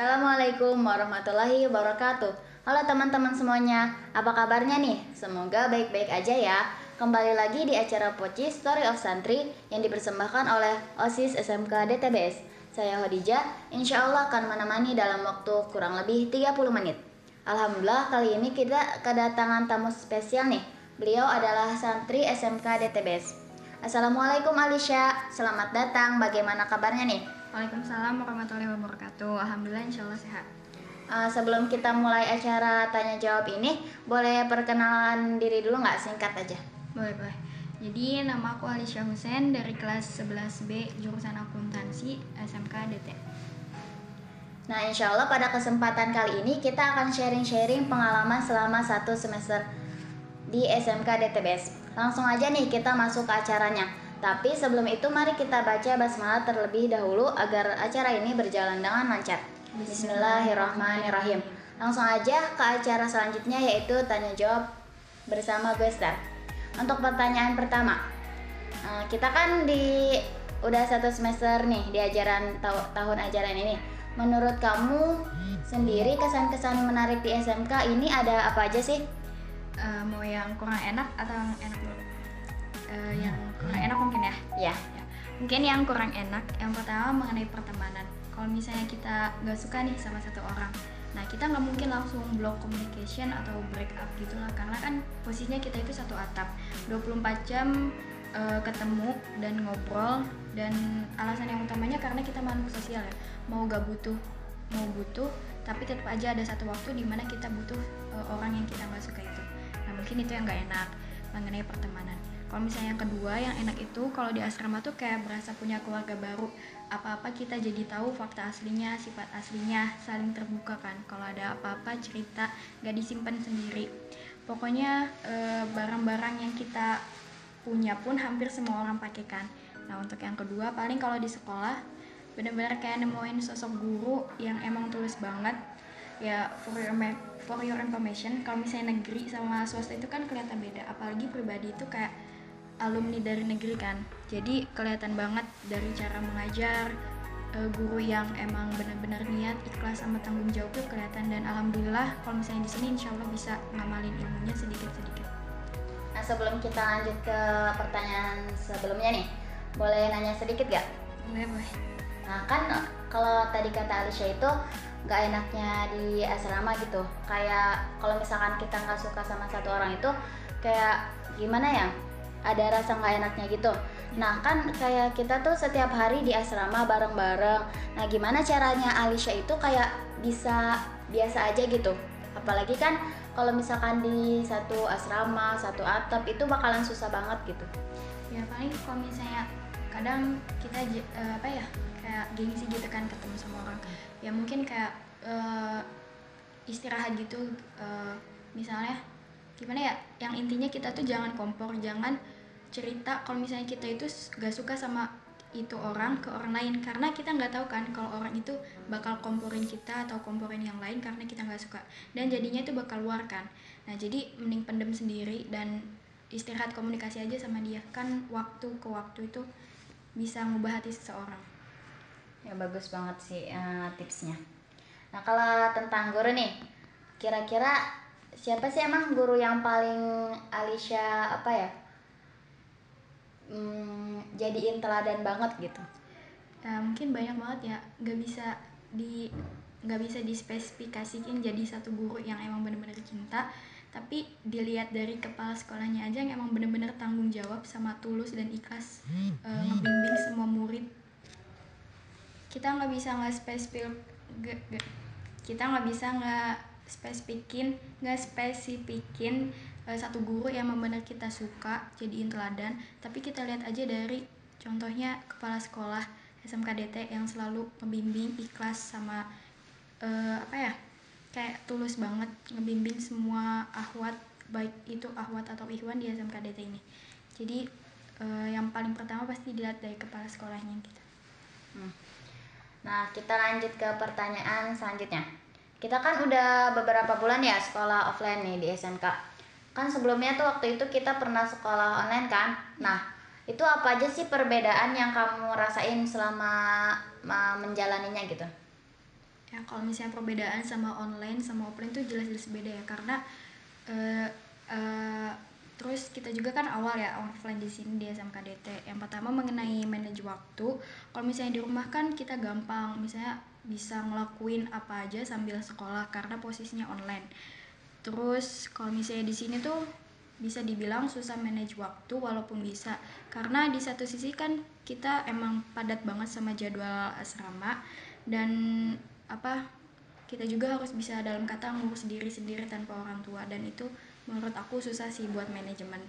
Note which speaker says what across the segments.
Speaker 1: Assalamualaikum warahmatullahi wabarakatuh. Halo teman-teman semuanya, apa kabarnya nih? Semoga baik-baik aja ya. Kembali lagi di acara Poci Story of Santri yang dipersembahkan oleh OSIS SMK DTBS. Saya Hodijah, insya Allah akan menemani dalam waktu kurang lebih 30 menit. Alhamdulillah kali ini kita kedatangan tamu spesial nih. Beliau adalah santri SMK DTBS. Assalamualaikum Alisha, selamat datang. Bagaimana kabarnya nih?
Speaker 2: Waalaikumsalam warahmatullahi wabarakatuh. Alhamdulillah insya Allah sehat.
Speaker 1: Uh, sebelum kita mulai acara tanya jawab ini, boleh perkenalan diri dulu nggak singkat aja?
Speaker 2: Boleh boleh. Jadi nama aku Alisha Hussein dari kelas 11B jurusan akuntansi SMK DT.
Speaker 1: Nah insya Allah pada kesempatan kali ini kita akan sharing-sharing pengalaman selama satu semester di SMK DTBS. Langsung aja nih kita masuk ke acaranya. Tapi sebelum itu mari kita baca basmalah terlebih dahulu agar acara ini berjalan dengan lancar. Bismillahirrahmanirrahim. Langsung aja ke acara selanjutnya yaitu tanya jawab bersama gue. Untuk pertanyaan pertama, eh, kita kan di udah satu semester nih di ajaran tahun ajaran ini. Menurut kamu sendiri kesan-kesan menarik di SMK ini ada apa aja sih?
Speaker 2: Uh, mau yang kurang enak atau yang enak dulu? Uh, yang kurang enak mungkin ya?
Speaker 1: Iya.
Speaker 2: Ya. Mungkin yang kurang enak, yang pertama mengenai pertemanan. Kalau misalnya kita nggak suka nih sama satu orang, nah kita nggak mungkin langsung block communication atau break up gitu lah, karena kan posisinya kita itu satu atap, 24 jam uh, ketemu dan ngobrol dan alasan yang utamanya karena kita makhluk sosial ya, mau gak butuh mau butuh tapi tetap aja ada satu waktu di mana kita butuh uh, orang yang kita nggak suka itu. Nah mungkin itu yang nggak enak mengenai pertemanan kalau misalnya yang kedua yang enak itu kalau di asrama tuh kayak berasa punya keluarga baru. Apa-apa kita jadi tahu fakta aslinya sifat aslinya saling terbuka kan. Kalau ada apa-apa cerita gak disimpan sendiri. Pokoknya eh, barang-barang yang kita punya pun hampir semua orang pakai kan. Nah untuk yang kedua paling kalau di sekolah bener-bener kayak nemuin sosok guru yang emang tulus banget. Ya for your for your information kalau misalnya negeri sama swasta itu kan kelihatan beda. Apalagi pribadi itu kayak alumni dari negeri kan jadi kelihatan banget dari cara mengajar uh, guru yang emang benar-benar niat ikhlas sama tanggung jawab tuh kelihatan dan alhamdulillah kalau misalnya di sini insya Allah bisa ngamalin ilmunya sedikit-sedikit.
Speaker 1: Nah sebelum kita lanjut ke pertanyaan sebelumnya nih, boleh nanya sedikit gak?
Speaker 2: Boleh boleh.
Speaker 1: Nah kan kalau tadi kata Alicia itu nggak enaknya di asrama gitu, kayak kalau misalkan kita nggak suka sama satu orang itu kayak gimana ya? Ada rasa nggak enaknya gitu. Nah kan kayak kita tuh setiap hari di asrama bareng-bareng. Nah gimana caranya Alicia itu kayak bisa biasa aja gitu. Apalagi kan kalau misalkan di satu asrama, satu atap itu bakalan susah banget gitu.
Speaker 2: Ya paling kalau misalnya kadang kita uh, apa ya kayak gengsi gitu kan ketemu sama orang. Ya mungkin kayak uh, istirahat gitu uh, misalnya gimana ya yang intinya kita tuh jangan kompor jangan cerita kalau misalnya kita itu gak suka sama itu orang ke orang lain. Karena kita nggak tahu kan kalau orang itu bakal komporin kita atau komporin yang lain karena kita nggak suka. Dan jadinya itu bakal luar kan. Nah jadi mending pendem sendiri dan istirahat komunikasi aja sama dia. Kan waktu ke waktu itu bisa ngubah hati seseorang.
Speaker 1: Ya bagus banget sih uh, tipsnya. Nah kalau tentang guru nih kira-kira siapa sih emang guru yang paling Alicia apa ya hmm, jadiin teladan banget gitu?
Speaker 2: Nah, mungkin banyak banget ya. Nggak bisa di nggak bisa dispesifikasikan jadi satu guru yang emang bener-bener cinta. Tapi dilihat dari kepala sekolahnya aja yang emang bener-bener tanggung jawab sama tulus dan ikhlas uh, ngebimbing semua murid. Kita nggak bisa nggak spesifik kita nggak bisa nggak spesifikin nggak spesifikin uh, satu guru yang benar kita suka jadiin teladan. Tapi kita lihat aja dari contohnya kepala sekolah SMKDT yang selalu membimbing ikhlas sama uh, apa ya kayak tulus banget ngebimbing semua ahwat baik itu ahwat atau ihwan di SMKDT ini. Jadi uh, yang paling pertama pasti dilihat dari kepala sekolahnya gitu hmm.
Speaker 1: nah kita lanjut ke pertanyaan selanjutnya kita kan udah beberapa bulan ya sekolah offline nih di SMK kan sebelumnya tuh waktu itu kita pernah sekolah online kan? Nah itu apa aja sih perbedaan yang kamu rasain selama menjalaninya gitu?
Speaker 2: Ya kalau misalnya perbedaan sama online sama offline tuh jelas-jelas beda ya. Karena uh, terus kita juga kan awal ya offline di sini di SMKDT yang pertama mengenai manage waktu. Kalau misalnya di rumah kan kita gampang misalnya bisa ngelakuin apa aja sambil sekolah karena posisinya online. Terus kalau misalnya di sini tuh bisa dibilang susah manage waktu walaupun bisa. Karena di satu sisi kan kita emang padat banget sama jadwal asrama dan apa kita juga harus bisa dalam kata ngurus diri sendiri tanpa orang tua. Dan itu menurut aku susah sih buat manajemen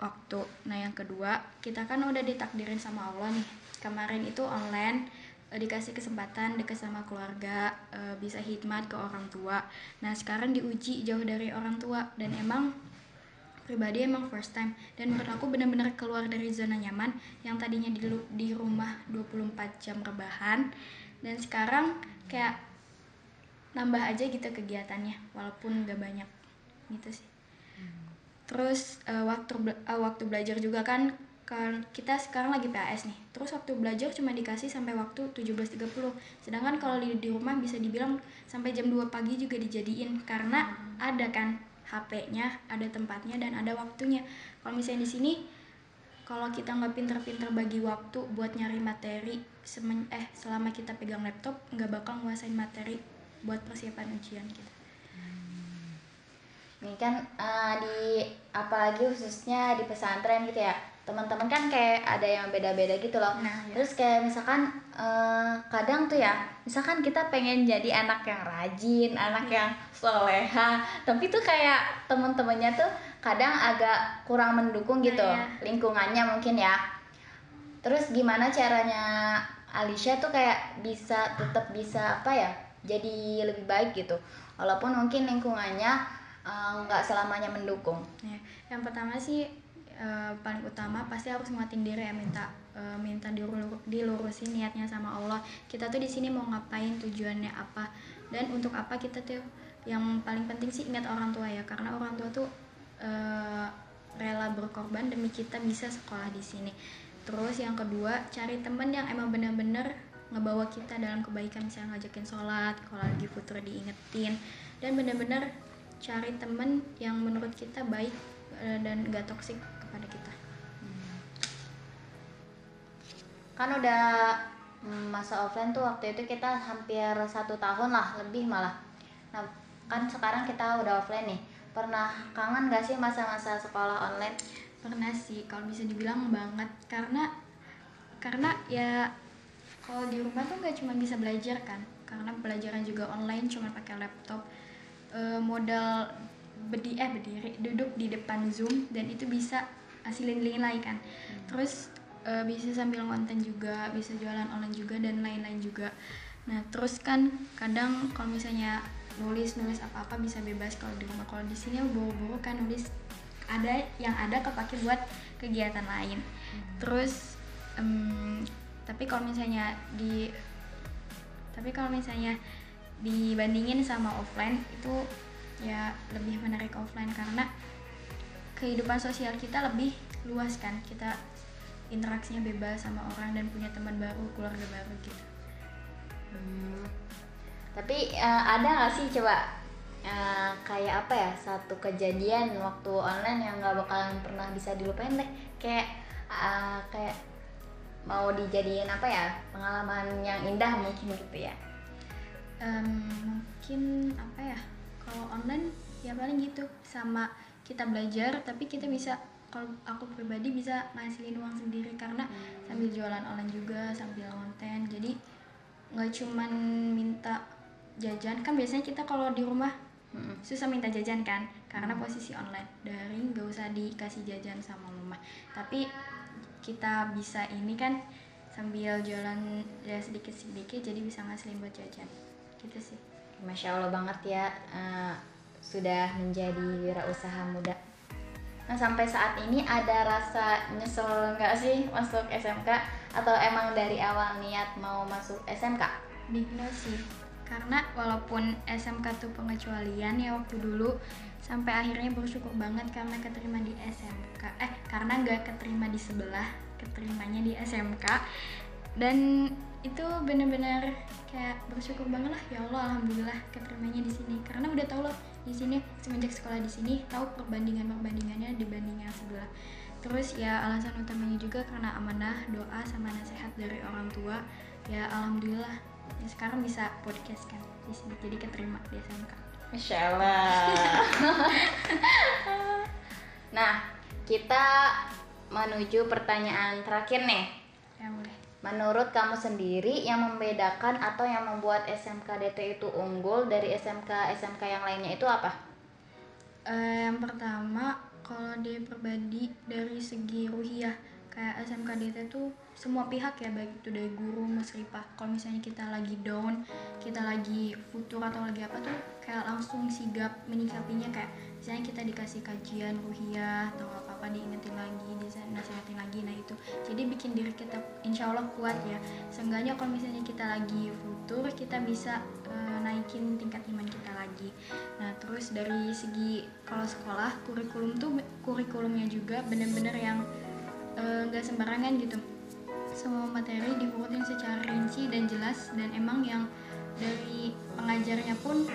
Speaker 2: waktu. Nah yang kedua kita kan udah ditakdirin sama Allah nih. Kemarin itu online eh, dikasih kesempatan dekat sama keluarga eh, bisa hikmat ke orang tua. Nah sekarang diuji jauh dari orang tua dan emang pribadi emang first time. Dan menurut aku benar-benar keluar dari zona nyaman yang tadinya di, di rumah 24 jam rebahan. Dan sekarang kayak nambah aja gitu kegiatannya walaupun gak banyak. Gitu sih terus uh, waktu uh, waktu belajar juga kan kan kita sekarang lagi PAS nih terus waktu belajar cuma dikasih sampai waktu 17.30 sedangkan kalau di, di rumah bisa dibilang sampai jam 2 pagi juga dijadiin karena ada kan HP-nya, ada tempatnya dan ada waktunya. Kalau misalnya di sini kalau kita nggak pinter-pinter bagi waktu buat nyari materi semen, eh selama kita pegang laptop nggak bakal nguasain materi buat persiapan ujian gitu.
Speaker 1: Hmm. Ini kan uh, di apalagi khususnya di pesantren gitu ya teman-teman kan kayak ada yang beda-beda gitu loh. Nah, ya. Terus kayak misalkan uh, kadang tuh ya, misalkan kita pengen jadi anak yang rajin, anak ya. yang soleha, tapi tuh kayak teman-temannya tuh kadang agak kurang mendukung gitu, nah, ya. lingkungannya mungkin ya. Terus gimana caranya Alicia tuh kayak bisa tetap bisa apa ya? Jadi lebih baik gitu. Walaupun mungkin lingkungannya nggak uh, selamanya mendukung.
Speaker 2: Ya, yang pertama sih uh, paling utama pasti harus nguatin diri ya minta uh, minta dilur dilurusin niatnya sama Allah. Kita tuh di sini mau ngapain tujuannya apa dan untuk apa kita tuh? Yang paling penting sih ingat orang tua ya karena orang tua tuh uh, rela berkorban demi kita bisa sekolah di sini. Terus yang kedua cari temen yang emang bener-bener ngebawa kita dalam kebaikan misalnya ngajakin sholat kalau lagi putra diingetin dan bener-bener cari temen yang menurut kita baik dan gak toksik kepada kita. Hmm.
Speaker 1: kan udah mm, masa offline tuh waktu itu kita hampir satu tahun lah lebih malah. Nah kan sekarang kita udah offline nih. Pernah kangen gak sih masa-masa sekolah online?
Speaker 2: Pernah sih kalau bisa dibilang banget. Karena karena ya kalau di rumah tuh nggak cuma bisa belajar kan. Karena pelajaran juga online cuma pakai laptop e, modal bedi eh berdiri duduk di depan zoom dan itu bisa hasilin lagi kan hmm. terus uh, bisa sambil konten juga bisa jualan online juga dan lain-lain juga nah terus kan kadang kalau misalnya nulis nulis apa apa bisa bebas kalau di rumah kalau di sini buru-buru kan nulis ada yang ada kepake buat kegiatan lain hmm. terus um, tapi kalau misalnya di tapi kalau misalnya dibandingin sama offline itu ya lebih menarik offline karena kehidupan sosial kita lebih luas kan. Kita interaksinya bebas sama orang dan punya teman baru keluarga baru gitu.
Speaker 1: Hmm. tapi uh, ada nggak sih coba uh, kayak apa ya satu kejadian waktu online yang nggak bakalan pernah bisa dilupain deh? Kayak uh, kayak mau dijadiin apa ya pengalaman yang indah mungkin gitu ya
Speaker 2: um, mungkin apa ya kalau online ya paling gitu. Sama kita belajar tapi kita bisa kalau aku pribadi bisa ngasilin uang sendiri. Karena sambil jualan online juga sambil konten. Jadi nggak cuman minta jajan. Kan biasanya kita kalau di rumah hmm. susah minta jajan kan? Karena posisi online daring nggak usah dikasih jajan sama mama tapi kita bisa ini kan sambil jualan ya sedikit sedikit jadi bisa ngasilin buat jajan gitu sih.
Speaker 1: Masya allah banget ya uh, sudah menjadi wirausaha muda. Nah sampai saat ini ada rasa nyesel nggak sih masuk SMK atau emang dari awal niat mau masuk SMK?
Speaker 2: Bingung sih, karena walaupun SMK tuh pengecualian ya waktu dulu sampai akhirnya bersyukur banget karena keterima di SMK eh karena nggak keterima di sebelah keterimanya di SMK dan itu bener-bener kayak bersyukur banget lah ya Allah alhamdulillah keterimanya di sini. Karena udah tau loh di sini semenjak sekolah di sini tahu perbandingan perbandingannya dibanding yang sebelah. Terus ya alasan utamanya juga karena amanah doa sama nasihat dari orang tua. Ya alhamdulillah. Ya sekarang bisa podcast kan di sini jadi keterima di SMK
Speaker 1: Masya Allah. nah, kita menuju pertanyaan terakhir nih.
Speaker 2: ya boleh
Speaker 1: Menurut kamu sendiri yang membedakan atau yang membuat SMK DT itu unggul dari SMK SMK yang lainnya itu apa?
Speaker 2: Eh, yang pertama kalau dia pribadi dari segi ruhiyah kayak SMK DT tuh semua pihak ya baik itu dari guru musrifah kalau misalnya kita lagi down kita lagi futur atau lagi apa tuh kayak langsung sigap menyikapinya kayak misalnya kita dikasih kajian ruhiyah atau apa apa diingetin lagi dinasihatin lagi nah itu. Jadi bikin diri kita insya Allah kuat ya. Seenggaknya kalau misalnya kita lagi futur kita bisa eh, naikin tingkat iman kita lagi. Nah terus dari segi kalau sekolah kurikulum tuh kurikulumnya juga bener-bener yang eh, nggak sembarangan gitu. Semua materi diurutin secara rinci dan jelas dan emang yang dari pengajarnya pun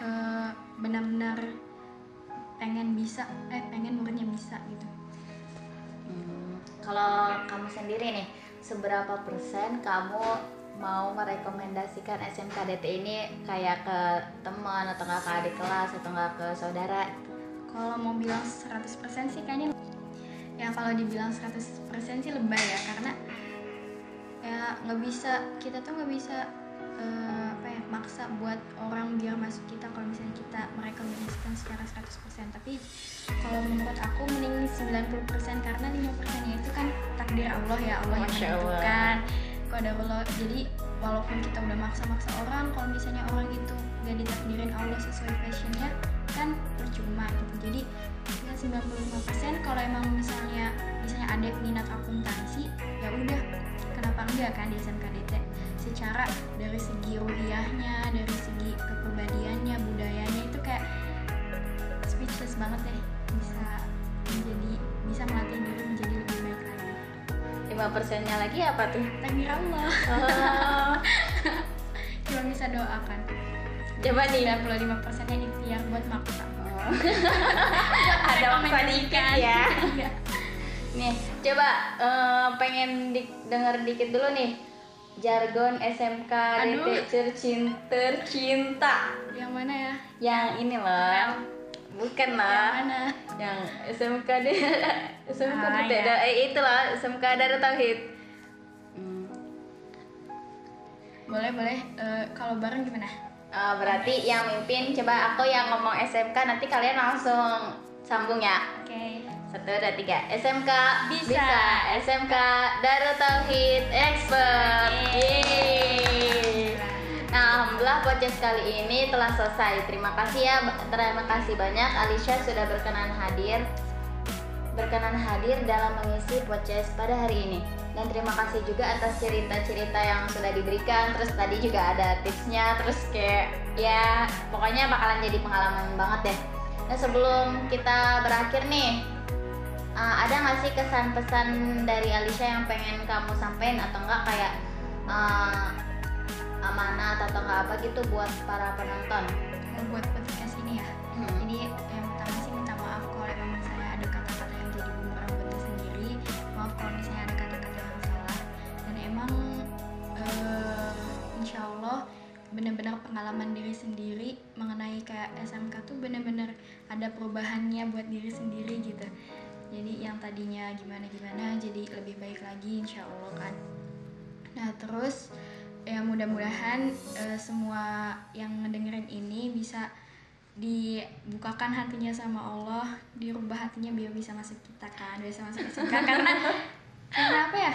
Speaker 2: eh, benar-benar pengen bisa eh pengen muridnya bisa gitu
Speaker 1: Hmm, kalau kamu sendiri nih, seberapa persen kamu mau merekomendasikan SMK DT ini kayak ke teman atau nggak ke adik kelas atau nggak ke saudara?
Speaker 2: kalau mau bilang 100% sih kayaknya ya kalau dibilang 100% sih lebay ya karena ya nggak bisa kita tuh nggak bisa eh, maksa buat orang biar masuk kita kalau misalnya kita merekomendasikan secara 100% tapi kalau menurut aku mending 90% karena 5% nya itu kan takdir Allah ya Allah yang
Speaker 1: Masya Allah.
Speaker 2: menentukan pada Allah. Jadi walaupun kita udah maksa-maksa orang kalau misalnya orang itu gak ditakdirin Allah sesuai passionnya kan percuma gitu. Jadi ya 95% kalau emang misalnya misalnya ada minat akuntansi ya udah. Kenapa enggak kan di SMKDT secara dari segi ruhiyahnya dari segi kepribadiannya budayanya itu kayak speechless banget deh. Bisa menjadi bisa melatih diri menjadi lebih baik lagi.
Speaker 1: 5 persennya lagi apa tuh?
Speaker 2: takdir Allah.
Speaker 1: Oh,
Speaker 2: cuma bisa doakan.
Speaker 1: Coba nih.
Speaker 2: 95% nya ikhtiar buat maksa.
Speaker 1: Ada maksa dikit ya.
Speaker 2: Iya.
Speaker 1: Nih, coba eh, pengen di- denger dikit dulu nih jargon SMK DT tercinta, tercinta.
Speaker 2: yang mana ya
Speaker 1: Yang ini loh. Bukan
Speaker 2: yang
Speaker 1: lah.
Speaker 2: mana
Speaker 1: Yang SMK D SMK
Speaker 2: Ah,
Speaker 1: DT
Speaker 2: ya.
Speaker 1: eh itulah SMK Darut Tauhid. Hmm.
Speaker 2: boleh boleh Eh, kalau bareng gimana
Speaker 1: Eh, berarti yang mimpin coba aku yang ngomong SMK nanti kalian langsung sambung ya.
Speaker 2: oke
Speaker 1: Satu, dua, tiga. SMK
Speaker 2: Bisa.
Speaker 1: SMK Darut Tauhid Expert. Yeay. Nah, alhamdulillah podcast kali ini telah selesai. Terima kasih ya, terima kasih banyak Alicia sudah berkenan hadir berkenan hadir dalam mengisi podcast pada hari ini. Dan terima kasih juga atas cerita-cerita yang sudah diberikan. Terus tadi juga ada tipsnya. Terus kayak ya pokoknya bakalan jadi pengalaman banget deh. Nah sebelum kita berakhir nih, uh, ada nggak sih kesan pesan dari Alicia yang pengen kamu sampaikan atau enggak kayak uh, amanat atau enggak apa gitu buat para penonton?
Speaker 2: Buat podcast ini ya
Speaker 1: Hmm.
Speaker 2: jadi yang pertama sih minta maaf kalau emang misalnya ada kata-kata yang jadi bumerang buat diri sendiri maaf kalau misalnya ada kata-kata yang salah dan emang eh, insya Allah benar-benar pengalaman diri sendiri mengenai kayak SMK tuh benar-benar ada perubahannya buat diri sendiri gitu jadi yang tadinya gimana-gimana jadi lebih baik lagi insya Allah kan. Nah terus ya mudah-mudahan eh, semua yang ngedengerin ini bisa dibukakan hatinya sama Allah dirubah hatinya biar bisa masuk kita kan bisa masuk SMK karena karena apa ya?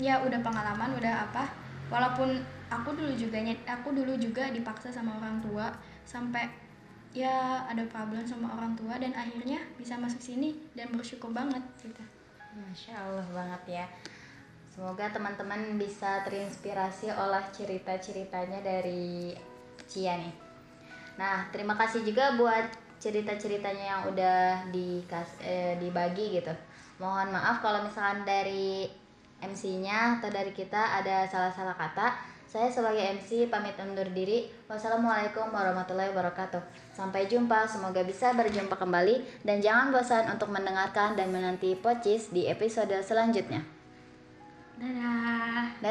Speaker 2: Ya udah pengalaman udah apa. Walaupun aku dulu juga nyet- aku dulu juga dipaksa sama orang tua sampai ya ada problem sama orang tua dan akhirnya bisa masuk sini dan bersyukur banget gitu
Speaker 1: Masya Allah banget ya. Semoga teman-teman bisa terinspirasi oleh cerita-ceritanya dari Cia nih. Nah, terima kasih juga buat cerita-ceritanya yang udah dikas eh, dibagi gitu. Mohon maaf kalau misalkan dari MC-nya atau dari kita ada salah-salah kata, saya sebagai MC pamit undur diri. Wassalamualaikum warahmatullahi wabarakatuh. Sampai jumpa, semoga bisa berjumpa kembali dan jangan bosan untuk mendengarkan dan menanti Pocis di episode selanjutnya.
Speaker 2: Dadah.
Speaker 1: Dadah.